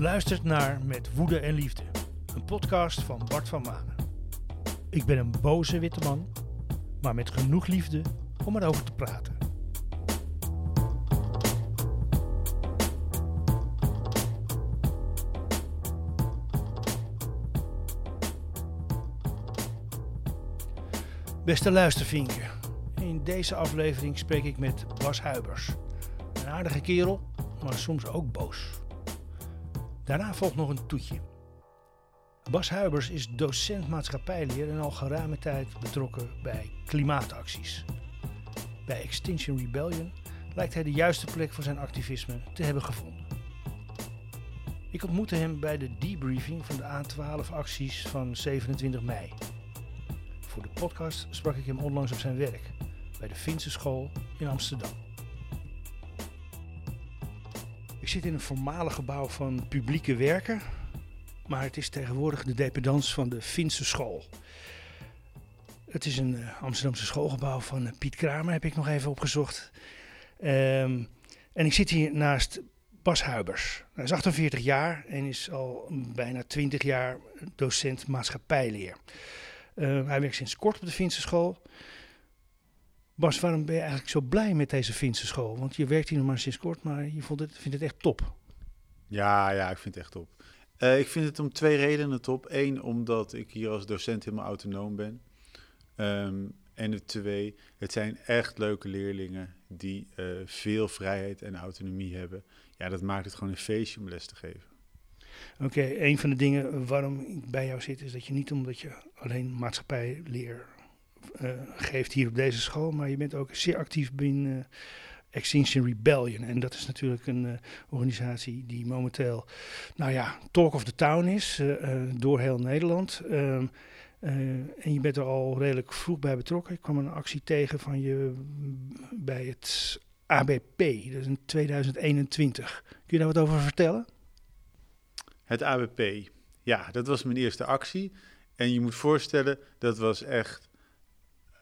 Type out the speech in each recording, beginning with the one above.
Je luistert naar Met Woede en Liefde, een podcast van Bart van Manen. Ik ben een boze witte man, maar met genoeg liefde om erover te praten. Beste luistervinken, in deze aflevering spreek ik met Bas Huibers. Een aardige kerel, maar soms ook boos. Daarna volgt nog een toetje. Bas Huibers is docent maatschappijleer en al geruime tijd betrokken bij klimaatacties. Bij Extinction Rebellion lijkt hij de juiste plek voor zijn activisme te hebben gevonden. Ik ontmoette hem bij de debriefing van de A12-acties van 27 mei. Voor de podcast sprak ik hem onlangs op zijn werk bij de Finse School in Amsterdam. Zit in een voormalig gebouw van publieke werken, maar het is tegenwoordig de dependance van de Finse School. Het is een uh, Amsterdamse schoolgebouw van uh, Piet Kramer, heb ik nog even opgezocht. Um, en ik zit hier naast Bas Huibers. Hij is 48 jaar en is al bijna 20 jaar docent maatschappijleer. Uh, hij werkt sinds kort op de Finse school. Bas, waarom ben je eigenlijk zo blij met deze Finse school? Want je werkt hier nog maar sinds kort, maar je vond het, vindt het echt top. Ja, ja, ik vind het echt top. Uh, ik vind het om twee redenen top. Eén, omdat ik hier als docent helemaal autonoom ben. Um, en de twee, het zijn echt leuke leerlingen die uh, veel vrijheid en autonomie hebben. Ja, dat maakt het gewoon een feestje om les te geven. Oké, okay, een van de dingen waarom ik bij jou zit is dat je niet omdat je alleen maatschappijleer uh, geeft hier op deze school, maar je bent ook zeer actief binnen uh, Extinction Rebellion. En dat is natuurlijk een uh, organisatie die momenteel, nou ja, talk of the town is door heel Nederland. Uh, en je bent er al redelijk vroeg bij betrokken. Ik kwam een actie tegen van je bij het ABP, dat is in 2021. Kun je daar wat over vertellen? Het ABP, ja, dat was mijn eerste actie. En je moet voorstellen, dat was echt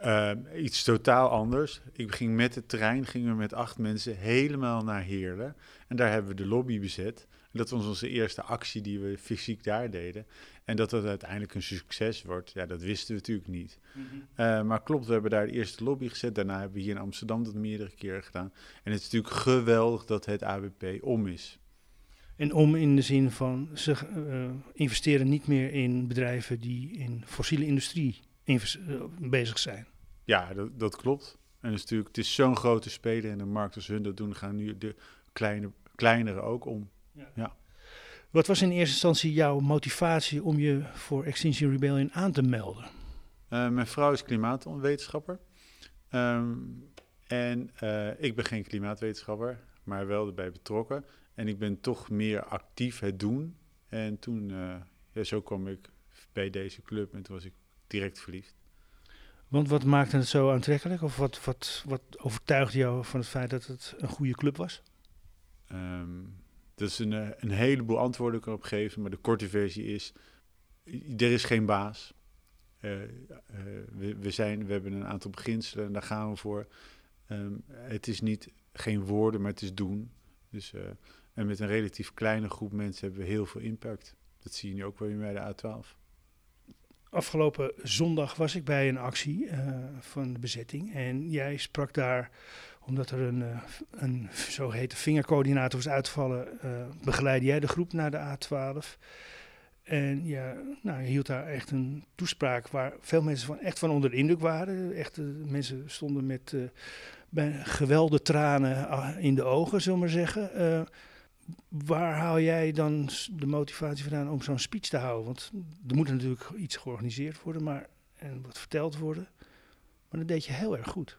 uh, iets totaal anders. Ik ging met de trein, gingen we met acht mensen helemaal naar Heerlen. En daar hebben we de lobby bezet. En dat was onze eerste actie die we fysiek daar deden. En dat dat uiteindelijk een succes wordt, ja, dat wisten we natuurlijk niet. Mm -hmm. uh, maar klopt, we hebben daar de eerste lobby gezet. Daarna hebben we hier in Amsterdam dat meerdere keren gedaan. En het is natuurlijk geweldig dat het ABP om is. En om in de zin van, ze uh, investeren niet meer in bedrijven die in fossiele industrie bezig zijn. Ja, dat, dat klopt. En natuurlijk, het is zo'n grote speler in de markt als hun dat doen, gaan nu de kleine, kleinere ook om. Ja. ja. Wat was in eerste instantie jouw motivatie om je voor Extinction Rebellion aan te melden? Uh, mijn vrouw is klimaatwetenschapper. Um, en uh, ik ben geen klimaatwetenschapper, maar wel erbij betrokken. En ik ben toch meer actief het doen. En toen, uh, ja, zo kwam ik bij deze club en toen was ik direct verliefd. Want wat maakte het zo aantrekkelijk? Of wat, wat, wat overtuigde jou van het feit dat het een goede club was? Um, dat is een, een heleboel antwoorden kan op geven, maar de korte versie is: er is geen baas. Uh, uh, we, we, zijn, we hebben een aantal beginselen en daar gaan we voor. Um, het is niet geen woorden, maar het is doen. Dus, uh, en met een relatief kleine groep mensen hebben we heel veel impact. Dat zie je nu ook weer bij de A12. Afgelopen zondag was ik bij een actie uh, van de bezetting. En jij sprak daar, omdat er een, uh, een zogeheten vingercoördinator was uitgevallen, uh, begeleidde jij de groep naar de A12. En ja, nou, je hield daar echt een toespraak waar veel mensen van, echt van onder de indruk waren. Echt, mensen stonden met geweldige tranen in de ogen, zullen we maar zeggen waar haal jij dan de motivatie vandaan om zo'n speech te houden? Want er moet natuurlijk iets georganiseerd worden maar, en wat verteld worden. Maar dat deed je heel erg goed.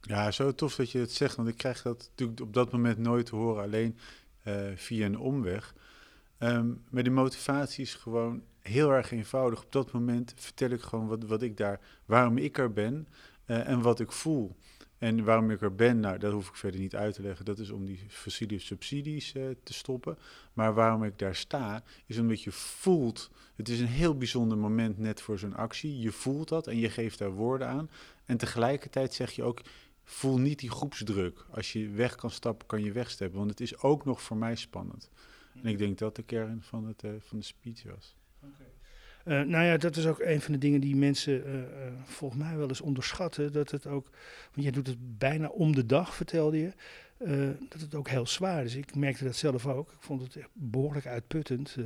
Ja, zo tof dat je het zegt, want ik krijg dat natuurlijk op dat moment nooit te horen, alleen uh, via een omweg. Um, maar de motivatie is gewoon heel erg eenvoudig. Op dat moment vertel ik gewoon wat, wat ik daar, waarom ik er ben uh, en wat ik voel. En waarom ik er ben, nou, dat hoef ik verder niet uit te leggen. Dat is om die fossiele subsidies uh, te stoppen. Maar waarom ik daar sta, is omdat je voelt. Het is een heel bijzonder moment net voor zo'n actie. Je voelt dat en je geeft daar woorden aan. En tegelijkertijd zeg je ook. Voel niet die groepsdruk. Als je weg kan stappen, kan je wegstappen. Want het is ook nog voor mij spannend. En ik denk dat de kern van, het, van de speech was. Uh, nou ja, dat is ook een van de dingen die mensen uh, uh, volgens mij wel eens onderschatten. Dat het ook, want jij doet het bijna om de dag, vertelde je. dat het ook heel zwaar is. Ik merkte dat zelf ook. Ik vond het echt behoorlijk uitputtend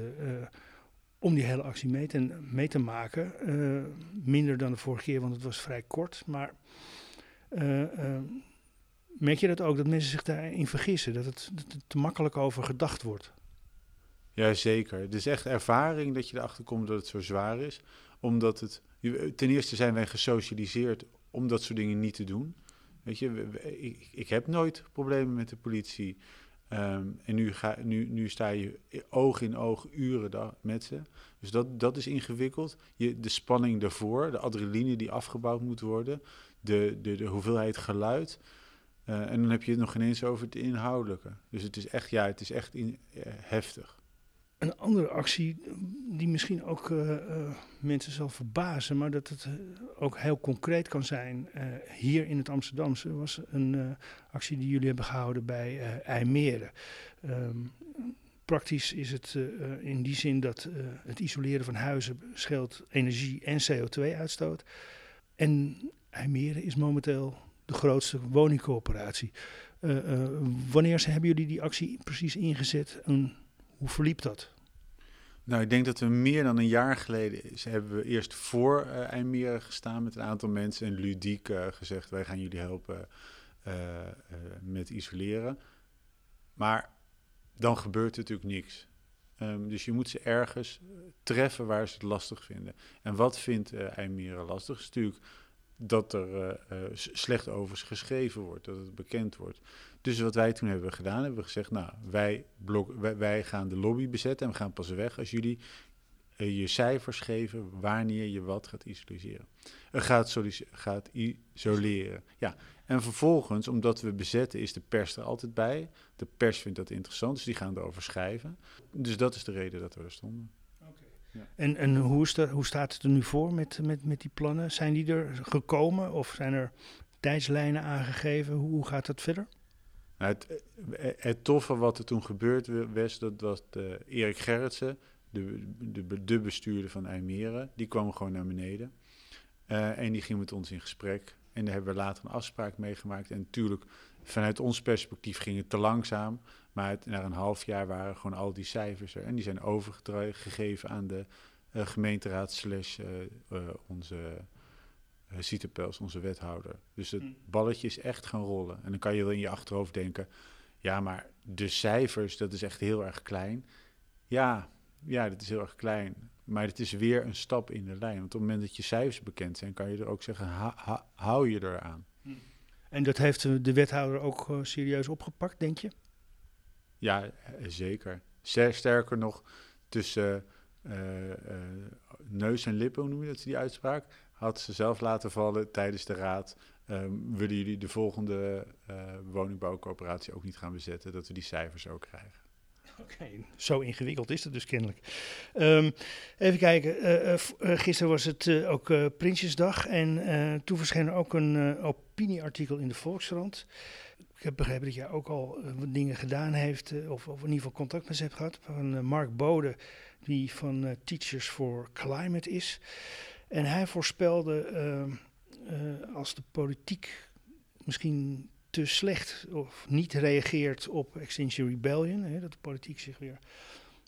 om die hele actie mee te, mee te maken. minder dan de vorige keer, want het was vrij kort. Maar merk je dat ook, dat mensen zich daarin vergissen? Dat het, dat het te makkelijk over gedacht wordt? Ja, zeker. Het is echt ervaring dat je erachter komt dat het zo zwaar is. Omdat het... Ten eerste zijn wij gesocialiseerd om dat soort dingen niet te doen. Weet je, ik, ik heb nooit problemen met de politie. Ehm, en nu, ga, nu, nu sta je oog in oog uren met ze. Dus dat, dat is ingewikkeld. Je, de spanning daarvoor, de adrenaline die afgebouwd moet worden, de, de, de hoeveelheid geluid. Uh, en dan heb je het nog ineens over het inhoudelijke. Dus het is echt, ja, het is echt in, uh, heftig. Een andere actie die misschien ook uh, uh, mensen zal verbazen, maar dat het uh, ook heel concreet kan zijn. hier in het Amsterdamse was een actie die jullie hebben gehouden bij IJmeren. Um, praktisch is het in die zin dat het isoleren van huizen scheelt energie en CO2-uitstoot. En IJmeren is momenteel de grootste woningcoöperatie. wanneer hebben jullie die actie precies ingezet en hoe verliep dat? Nou, ik denk dat we meer dan een jaar geleden hebben we eerst voor uh, gestaan met een aantal mensen en ludiek uh, gezegd: wij gaan jullie helpen uh, met isoleren. Maar dan gebeurt er natuurlijk niks. Um, dus je moet ze ergens treffen waar ze het lastig vinden. En wat vindt uh, lastig? Is dat er slecht over geschreven wordt, dat het bekend wordt. Dus wat wij toen hebben gedaan, hebben we gezegd, nou, wij, blok, wij, gaan de lobby bezetten en we gaan pas weg als jullie uh, je cijfers geven wanneer je wat gaat isoleren. Uh, gaat, gaat isoleren. Ja, en vervolgens, omdat we bezetten, is de pers er altijd bij. De pers vindt dat interessant, dus die gaan erover schrijven. Dus dat is de reden dat we er stonden. Ja. En, en hoe, is hoe staat het er nu voor met, met, met die plannen? Zijn die er gekomen of zijn er tijdslijnen aangegeven? Hoe, hoe gaat dat verder? Nou, het, eh, het, toffe wat er toen gebeurd was, dat was de Erik Gerritsen, de, de, de, bestuurder van IJmeren, die kwam gewoon naar beneden. Uh, en die ging met ons in gesprek. En daar hebben we later een afspraak meegemaakt. En natuurlijk, vanuit ons perspectief ging het te langzaam. Maar het, na een half jaar waren gewoon al die cijfers er. En die zijn overgegeven aan de uh, gemeenteraad slash uh, onze uh, onze wethouder. Dus het mm. balletje is echt gaan rollen. En dan kan je wel in je achterhoofd denken, ja, maar de cijfers, dat is echt heel erg klein. Ja, ja, dat is heel erg klein. Maar het is weer een stap in de lijn. Want op het moment dat je cijfers bekend zijn, kan je er ook zeggen, hou je eraan. En dat heeft de wethouder ook uh, serieus opgepakt, denk je? Ja, eh, zeker. Sterker nog, tussen uh, neus en lippen, hoe noem je dat, die uitspraak? had ze zelf laten vallen tijdens de raad. Um, willen jullie de volgende woningbouwcoöperatie ook niet gaan bezetten, dat we die cijfers ook krijgen? Zo ingewikkeld is het dus kennelijk. Um, even kijken, uh, gisteren was het ook Prinsjesdag en toen verscheen er ook een opinieartikel in de Volkskrant. Ik heb begrepen dat jij ook al dingen gedaan heeft, of, of, in ieder geval contact met ze hebt gehad, van Mark Bode, die van Teachers for Climate is. En hij voorspelde uh, als de politiek misschien te slecht of niet reageert op Extinction Rebellion, hè, dat de politiek zich weer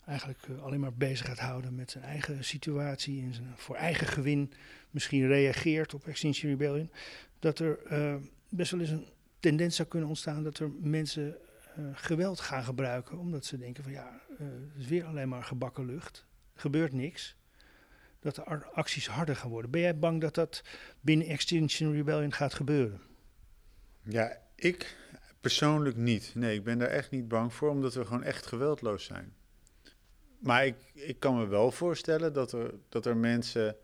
eigenlijk uh, alleen maar bezig gaat houden met zijn eigen situatie en zijn, voor eigen gewin misschien reageert op Extinction Rebellion, dat er best wel eens een tendens zou kunnen ontstaan dat er mensen geweld gaan gebruiken, omdat ze denken van ja, het is weer alleen maar gebakken lucht, gebeurt niks dat de acties harder gaan worden. Ben jij bang dat dat binnen Extinction Rebellion gaat gebeuren? Ja, ik persoonlijk niet. Nee, ik ben daar echt niet bang voor, omdat we gewoon echt geweldloos zijn. Maar ik, ik kan me wel voorstellen dat er, dat er mensen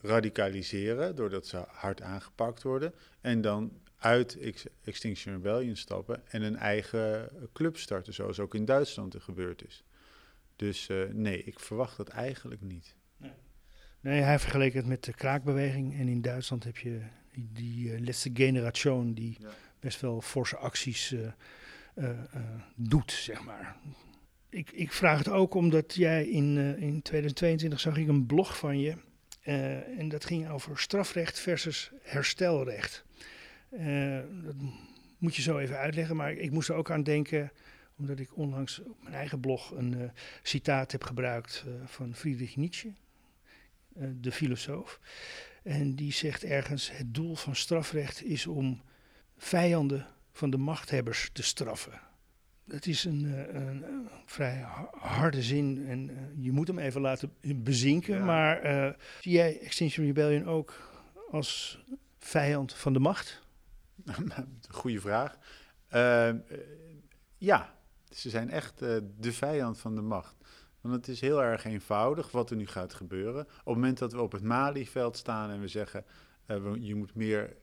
radicaliseren doordat ze hard aangepakt worden en dan uit Extinction Rebellion stappen en een eigen club starten, zoals ook in Duitsland er gebeurd is. Dus uh, nee, ik verwacht dat eigenlijk niet. Nee, hij vergeleek het met de kraakbeweging. En in Duitsland heb je die, die uh, laatste generation die best wel forse acties uh, uh, doet, zeg maar. ik, ik vraag het ook omdat jij in, in 2022 zag ik een blog van je. En dat ging over strafrecht versus herstelrecht. Dat moet je zo even uitleggen, maar ik moest er ook aan denken, omdat ik onlangs op mijn eigen blog een citaat heb gebruikt van Friedrich Nietzsche, de filosoof. En die zegt ergens: het doel van strafrecht is om vijanden van de machthebbers te straffen. Het is een, een, een, vrij harde zin en uh, je moet hem even laten bezinken. Ja. Maar uh, zie jij Extinction Rebellion ook als vijand van de macht? Goeie vraag. Uh, ja, ze zijn echt de vijand van de macht. Want het is heel erg eenvoudig wat er nu gaat gebeuren. Op het moment dat we op het Malieveld staan en we zeggen... je moet meer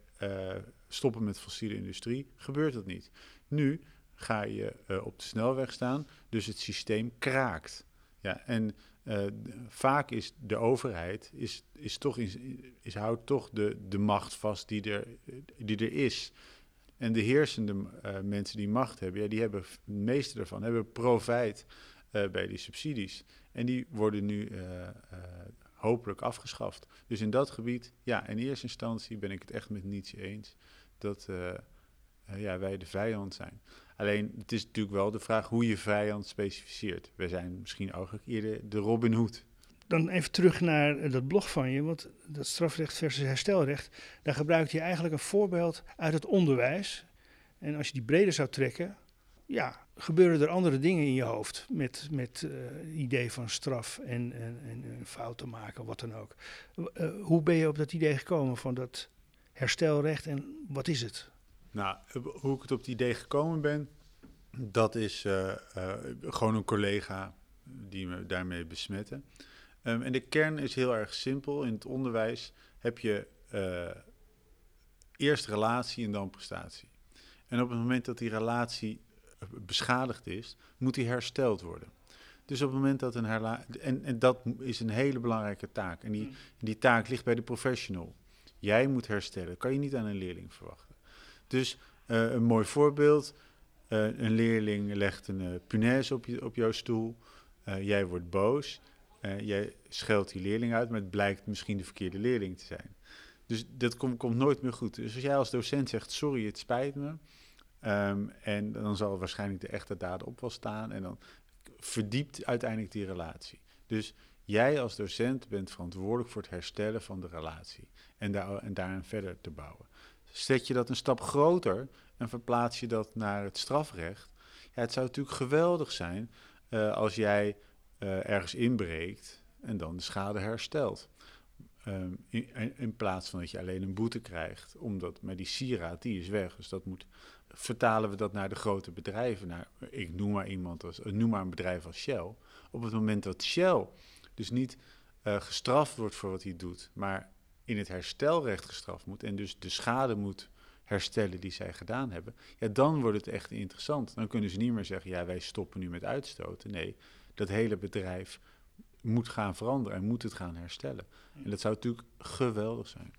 stoppen met fossiele industrie, gebeurt dat niet. Nu ga je uh, op de snelweg staan, dus het systeem kraakt. Ja, en uh, vaak is de overheid, is, is toch is, houdt toch de, de macht vast die er, die er is. En de heersende mensen die macht hebben, ja, die hebben, de meeste daarvan, hebben profijt bij die subsidies. En die worden nu hopelijk afgeschaft. Dus in dat gebied, ja, in eerste instantie ben ik het echt met niets eens dat ja, wij de vijand zijn. Alleen het is natuurlijk wel de vraag hoe je vijand specificeert. We zijn misschien eigenlijk eerder de Robin Hood. Dan even terug naar dat blog van je, want dat strafrecht versus herstelrecht, daar gebruikt je eigenlijk een voorbeeld uit het onderwijs. En als je die breder zou trekken, ja, gebeuren er andere dingen in je hoofd met, met uh, idee van straf en, en, en, fouten maken, wat dan ook. Uh, hoe ben je op dat idee gekomen van dat herstelrecht en wat is het? Nou, hoe ik het op het idee gekomen ben, dat is gewoon een collega die me daarmee besmette. Um, en de kern is heel erg simpel. In het onderwijs heb je eerst relatie en dan prestatie. En op het moment dat die relatie beschadigd is, moet die hersteld worden. Dus op het moment dat een herlatie. En, en dat is een hele belangrijke taak. En die, mm. die taak ligt bij de professional. Jij moet herstellen. Kan je niet aan een leerling verwachten. Dus uh, een mooi voorbeeld. Uh, een leerling legt een uh, punaise op, je, op jouw stoel. jij wordt boos. jij scheldt die leerling uit, maar het blijkt misschien de verkeerde leerling te zijn. Dus dat komt, komt nooit meer goed. Dus als jij als docent zegt, sorry, het spijt me. Um, en dan zal waarschijnlijk de echte dader op wel staan. En dan verdiept uiteindelijk die relatie. Dus jij als docent bent verantwoordelijk voor het herstellen van de relatie. En, daar, en daarin verder te bouwen. Zet je dat een stap groter en verplaats je dat naar het strafrecht. Ja, het zou natuurlijk geweldig zijn uh, als jij uh, ergens inbreekt en dan de schade herstelt. Um, in, in, plaats van dat je alleen een boete krijgt, omdat, maar die sieraad die is weg. Dus dat moet, vertalen we dat naar de grote bedrijven. Naar, ik noem maar iemand als, noem maar een bedrijf als Shell. Op het moment dat Shell dus niet uh, gestraft wordt voor wat hij doet, maar in het herstelrecht gestraft moet en dus de schade moet herstellen die zij gedaan hebben, ja, dan wordt het echt interessant. Dan kunnen ze niet meer zeggen, ja, wij stoppen nu met uitstoten. Nee, dat hele bedrijf moet gaan veranderen en moet het gaan herstellen. En dat zou natuurlijk geweldig zijn.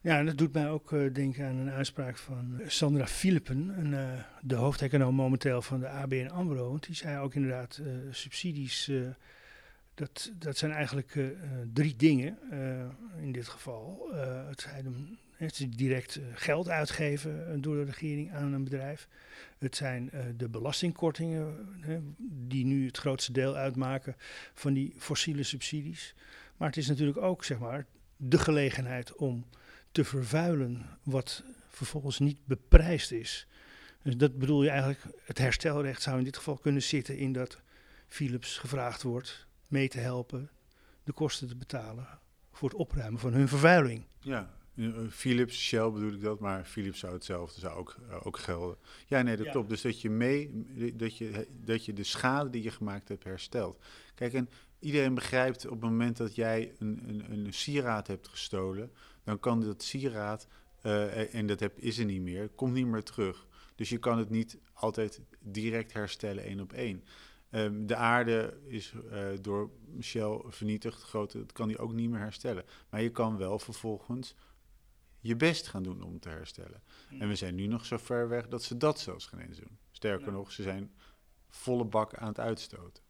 Ja, dat doet mij ook uh, denken aan een uitspraak van Sandra Philippen, een, uh, de hoofdeconoom momenteel van de ABN AMRO. Want die zei ook inderdaad, subsidies dat, dat zijn eigenlijk drie dingen in dit geval. Het, zijn, direct geld uitgeven door de regering aan een bedrijf. Het zijn de belastingkortingen, die nu het grootste deel uitmaken van die fossiele subsidies. Maar het is natuurlijk ook zeg maar, de gelegenheid om te vervuilen wat vervolgens niet beprijsd is. Dus dat bedoel je eigenlijk, het herstelrecht zou in dit geval kunnen zitten in dat Philips gevraagd wordt mee te helpen de kosten te betalen voor het opruimen van hun vervuiling. Ja, eh, Philips, Shell bedoel ik dat, maar Philips zou hetzelfde zou ook, uh, ook gelden. Ja, nee, dat ja. klopt. Dus dat je mee, dat je, dat je de schade die je gemaakt hebt herstelt. Kijk, en iedereen begrijpt op het moment dat jij een, een, een sieraad hebt gestolen, dan kan dat sieraad, uh, en dat heb, is er niet meer, komt niet meer terug. Dus je kan het niet altijd direct herstellen één op één. Um, de aarde is uh, door Shell vernietigd, grote, dat kan hij ook niet meer herstellen. Maar je kan wel vervolgens je best gaan doen om te herstellen. En we zijn nu nog zo ver weg dat ze dat zelfs geen eens doen. Sterker nog, ze zijn volle bak aan het uitstoten.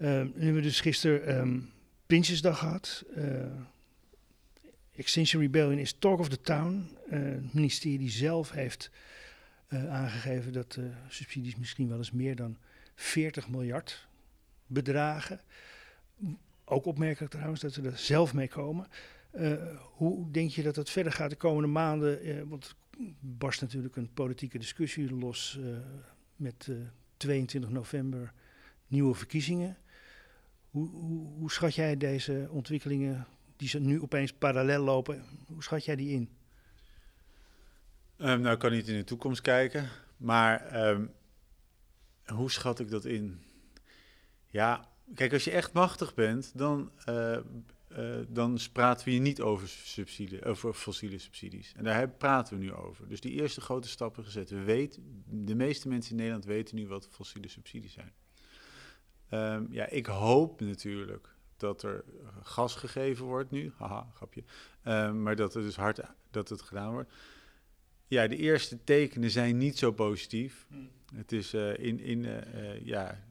Uh, nu hebben we dus gisteren um, Prinsjesdag gehad. Uh, Extinction Rebellion is talk of the town. Uh, het ministerie zelf heeft uh, aangegeven dat de subsidies misschien wel eens meer dan 40 miljard bedragen. Ook opmerkelijk trouwens dat ze er zelf mee komen. Hoe denk je dat het verder gaat de komende maanden? Want barst natuurlijk een politieke discussie los met 22 november nieuwe verkiezingen. Hoe, hoe, schat jij deze ontwikkelingen, die ze nu opeens parallel lopen, hoe schat jij die in? Um, nou, ik kan niet in de toekomst kijken, maar um, hoe schat ik dat in? Ja, kijk, als je echt machtig bent, dan, uh, uh, dan praten we hier niet over, subsidie, over fossiele subsidies. En daar praten we nu over. Dus die eerste grote stappen gezet. We de meeste mensen in Nederland weten nu wat fossiele subsidies zijn. Um, ja, ik hoop natuurlijk dat er gas gegeven wordt nu. Haha, grapje. maar dat er dus hard dat het gedaan wordt. Ja, de eerste tekenen zijn niet zo positief. Hmm. Het is uh, in, in uh, ja,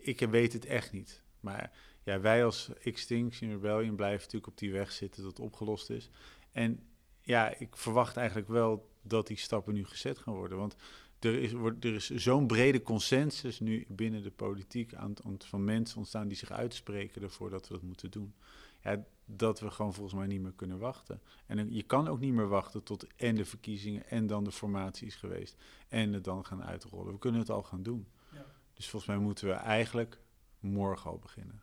ik weet het echt niet. Maar ja, wij als Extinction Rebellion blijven natuurlijk op die weg zitten dat het opgelost is. En ja, ik verwacht eigenlijk wel dat die stappen nu gezet gaan worden. Want er is, er is zo'n brede consensus nu binnen de politiek aan, van mensen ontstaan die zich uitspreken ervoor dat we dat moeten doen. Ja, dat we gewoon volgens mij niet meer kunnen wachten. En je kan ook niet meer wachten tot en de verkiezingen en dan de formatie is geweest en het dan gaan uitrollen. We kunnen het al gaan doen. Ja. Dus volgens mij moeten we eigenlijk morgen al beginnen.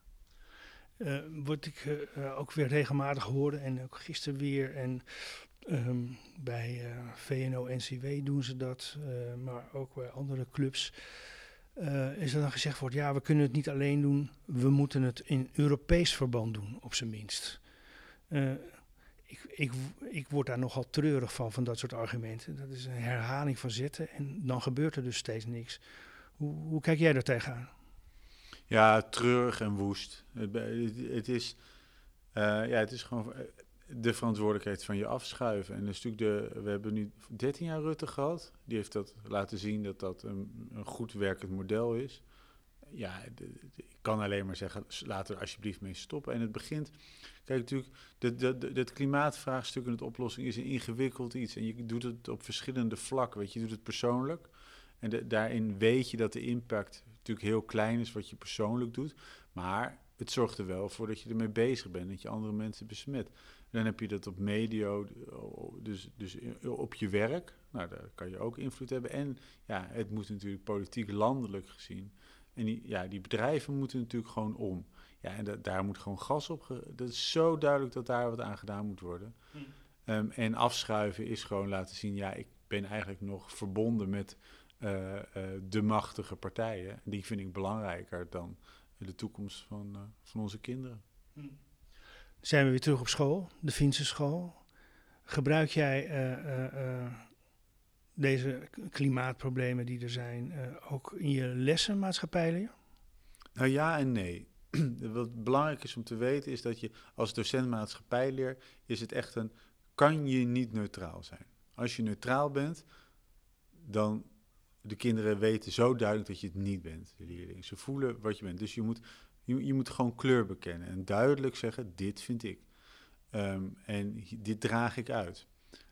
Uh, word ik uh, ook weer regelmatig horen en ook gisteren weer. En um, bij uh, VNO-NCW doen ze dat, maar ook bij andere clubs. is er dan gezegd wordt, ja, we kunnen het niet alleen doen, we moeten het in Europees verband doen, op zijn minst. ik, ik, ik word daar nogal treurig van, van dat soort argumenten. Dat is een herhaling van zitten en dan gebeurt er dus steeds niks. Hoe, hoe kijk jij daar tegenaan? Ja, treurig en woest. Het, het is, ja, het is gewoon eh, de verantwoordelijkheid van je afschuiven. En dat is natuurlijk de, we hebben nu 13 jaar Rutte gehad. Die heeft dat laten zien dat dat een, een goed werkend model is. Ja, ik kan alleen maar zeggen, we er alsjeblieft mee stoppen. En het begint, kijk natuurlijk, het klimaatvraagstuk en het oplossing is een ingewikkeld iets. En je doet het op verschillende vlakken, weet je, je doet het persoonlijk. En daarin weet je dat de impact natuurlijk heel klein is wat je persoonlijk doet. Maar het zorgt er wel voor dat je ermee bezig bent, dat je andere mensen besmet. Dan heb je dat op medio, dus, dus op je werk. Nou, daar kan je ook invloed hebben. En ja, het moet natuurlijk politiek landelijk gezien. En die, ja, die bedrijven moeten natuurlijk gewoon om. Ja, en daar moet gewoon gas op. Dat is zo duidelijk dat daar wat aan gedaan moet worden. Hm. Um, en afschuiven is gewoon laten zien, ja, ik ben eigenlijk nog verbonden met uh, uh, de machtige partijen. Die vind ik belangrijker dan de toekomst van, uh, van onze kinderen. Hm. Zijn we weer terug op school, de Finse school. Gebruik jij deze klimaatproblemen die er zijn ook in je lessen maatschappijleer? Nou ja en nee. Wat belangrijk is om te weten is dat je als docent maatschappijleer is het echt een kan je niet neutraal zijn. Als je neutraal bent, dan de kinderen weten zo duidelijk dat je het niet bent, de leerlingen. Ze voelen wat je bent. Dus je moet, je, je moet gewoon kleur bekennen en duidelijk zeggen, dit vind ik. Um, en dit draag ik uit.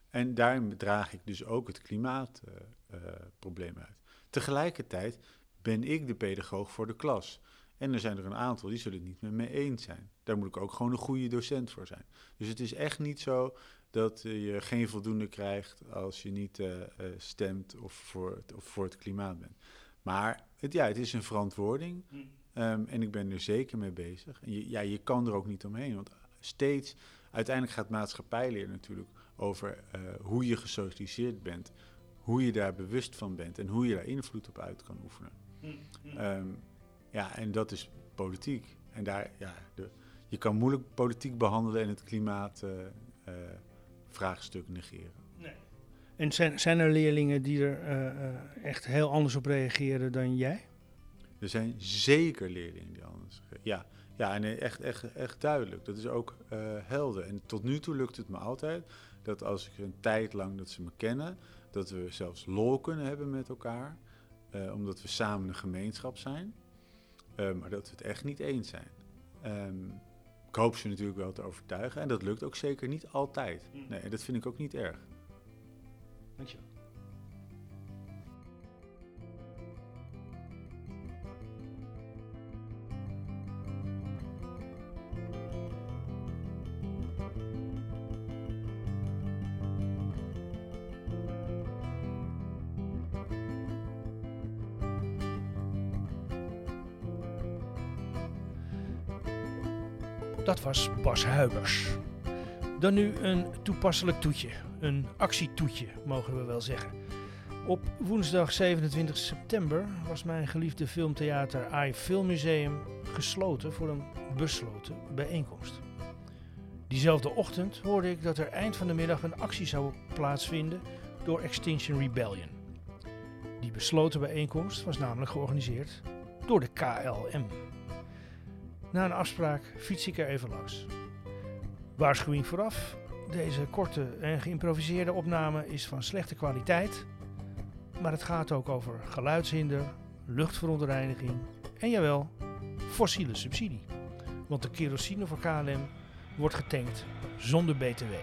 En daarin draag ik dus ook het klimaatprobleem uh, uh, uit. Tegelijkertijd ben ik de pedagoog voor de klas. En er zijn er een aantal die zullen het niet met me eens zijn. Daar moet ik ook gewoon een goede docent voor zijn. Dus het is echt niet zo dat je geen voldoende krijgt als je niet uh, stemt of voor, het, of voor het klimaat bent. Maar het, ja, het is een verantwoording um, en ik ben er zeker mee bezig. En je, ja, je kan er ook niet omheen, want steeds, uiteindelijk gaat maatschappijleer natuurlijk over uh, hoe je gesocialiseerd bent, hoe je daar bewust van bent en hoe je daar invloed op uit kan oefenen. Um, ja, en dat is politiek. En daar, ja, de, je kan moeilijk politiek behandelen en het klimaat vraagstuk negeren. Nee. En zijn, zijn er leerlingen die er uh, uh, echt heel anders op reageren dan jij? Er zijn zeker leerlingen die anders Ja, ja en echt, echt, echt duidelijk. Dat is ook uh, helder. En tot nu toe lukt het me altijd dat als ik een tijd lang dat ze me kennen, dat we zelfs lol kunnen hebben met elkaar. eh, omdat we samen een gemeenschap zijn, eh, maar dat we het echt niet eens zijn. Ehm, hoop ze natuurlijk wel te overtuigen en dat lukt ook zeker niet altijd. Mm. Nee, dat vind ik ook niet erg. Dankjewel. Dat was Bas Huibers. Dan nu een toepasselijk toetje. Een actietoetje, mogen we wel zeggen. Op woensdag 27 september was mijn geliefde filmtheater AI Filmmuseum gesloten voor een besloten bijeenkomst. Diezelfde ochtend hoorde ik dat er eind van de middag een actie zou plaatsvinden door Extinction Rebellion. Die besloten bijeenkomst was namelijk georganiseerd door de KLM. Na een afspraak fiets ik er even langs. Waarschuwing vooraf: deze korte en geïmproviseerde opname is van slechte kwaliteit. Maar het gaat ook over geluidshinder, luchtverontreiniging en jawel, fossiele subsidie. Want de kerosine voor KLM wordt getankt zonder BTW.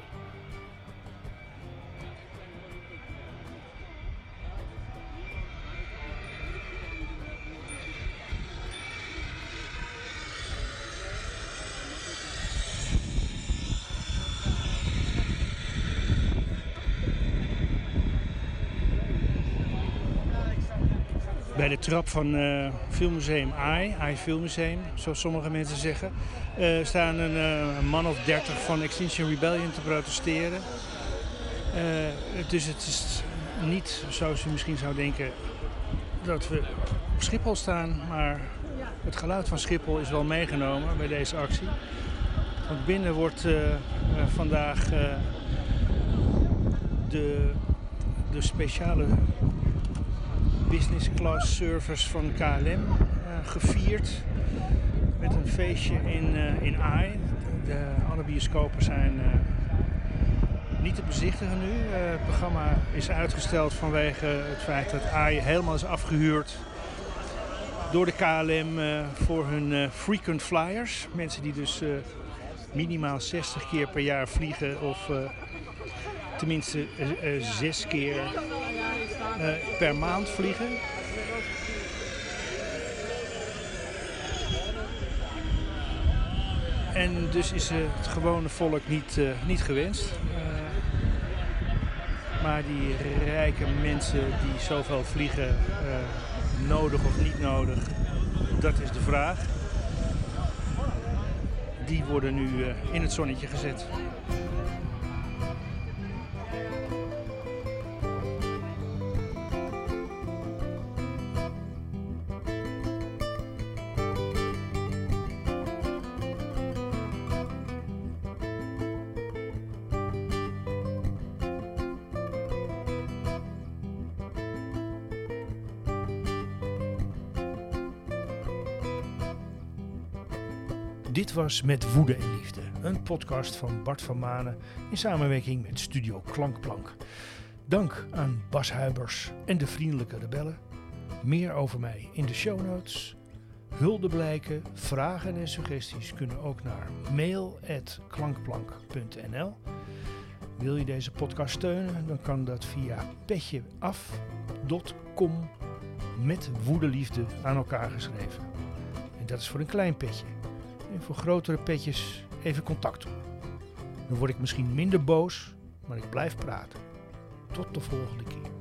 De trap van eh, Filmmuseum AI, AI Filmmuseum, zoals sommige mensen zeggen, eh, staan een, eh, een man of dertig van Extinction Rebellion te protesteren. Dus het is niet zoals u misschien zou denken dat we op Schiphol staan, maar het geluid van Schiphol is wel meegenomen bij deze actie. Want binnen wordt vandaag de, de speciale business class service van KLM eh, gevierd. Met een feestje in, eh in AI. De, alle bioscopen zijn eh, niet te bezichtigen nu. Het programma is uitgesteld vanwege het feit dat AI helemaal is afgehuurd door de KLM voor hun frequent flyers. Mensen die dus minimaal 60 keer per jaar vliegen of tenminste zes keer per maand vliegen. En dus is eh, het gewone volk niet, eh, niet gewenst. Eh, maar die rijke mensen die zoveel vliegen, eh, nodig of niet nodig, dat is de vraag. Die worden nu eh, in het zonnetje gezet. Dit was Met Woede en Liefde, een podcast van Bart van Manen in samenwerking met Studio Klankplank. Dank aan Bas Huibers en de Vriendelijke Rebellen. Meer over mij in de show notes. Hulde blijken, vragen en suggesties kunnen ook naar mail.klankplank.nl. Wil je deze podcast steunen, dan kan dat via petjeaf.com met woedeliefde aan elkaar geschreven. En dat is voor een klein petje. En voor grotere petjes even contact doen. Dan word ik misschien minder boos, maar ik blijf praten. Tot de volgende keer.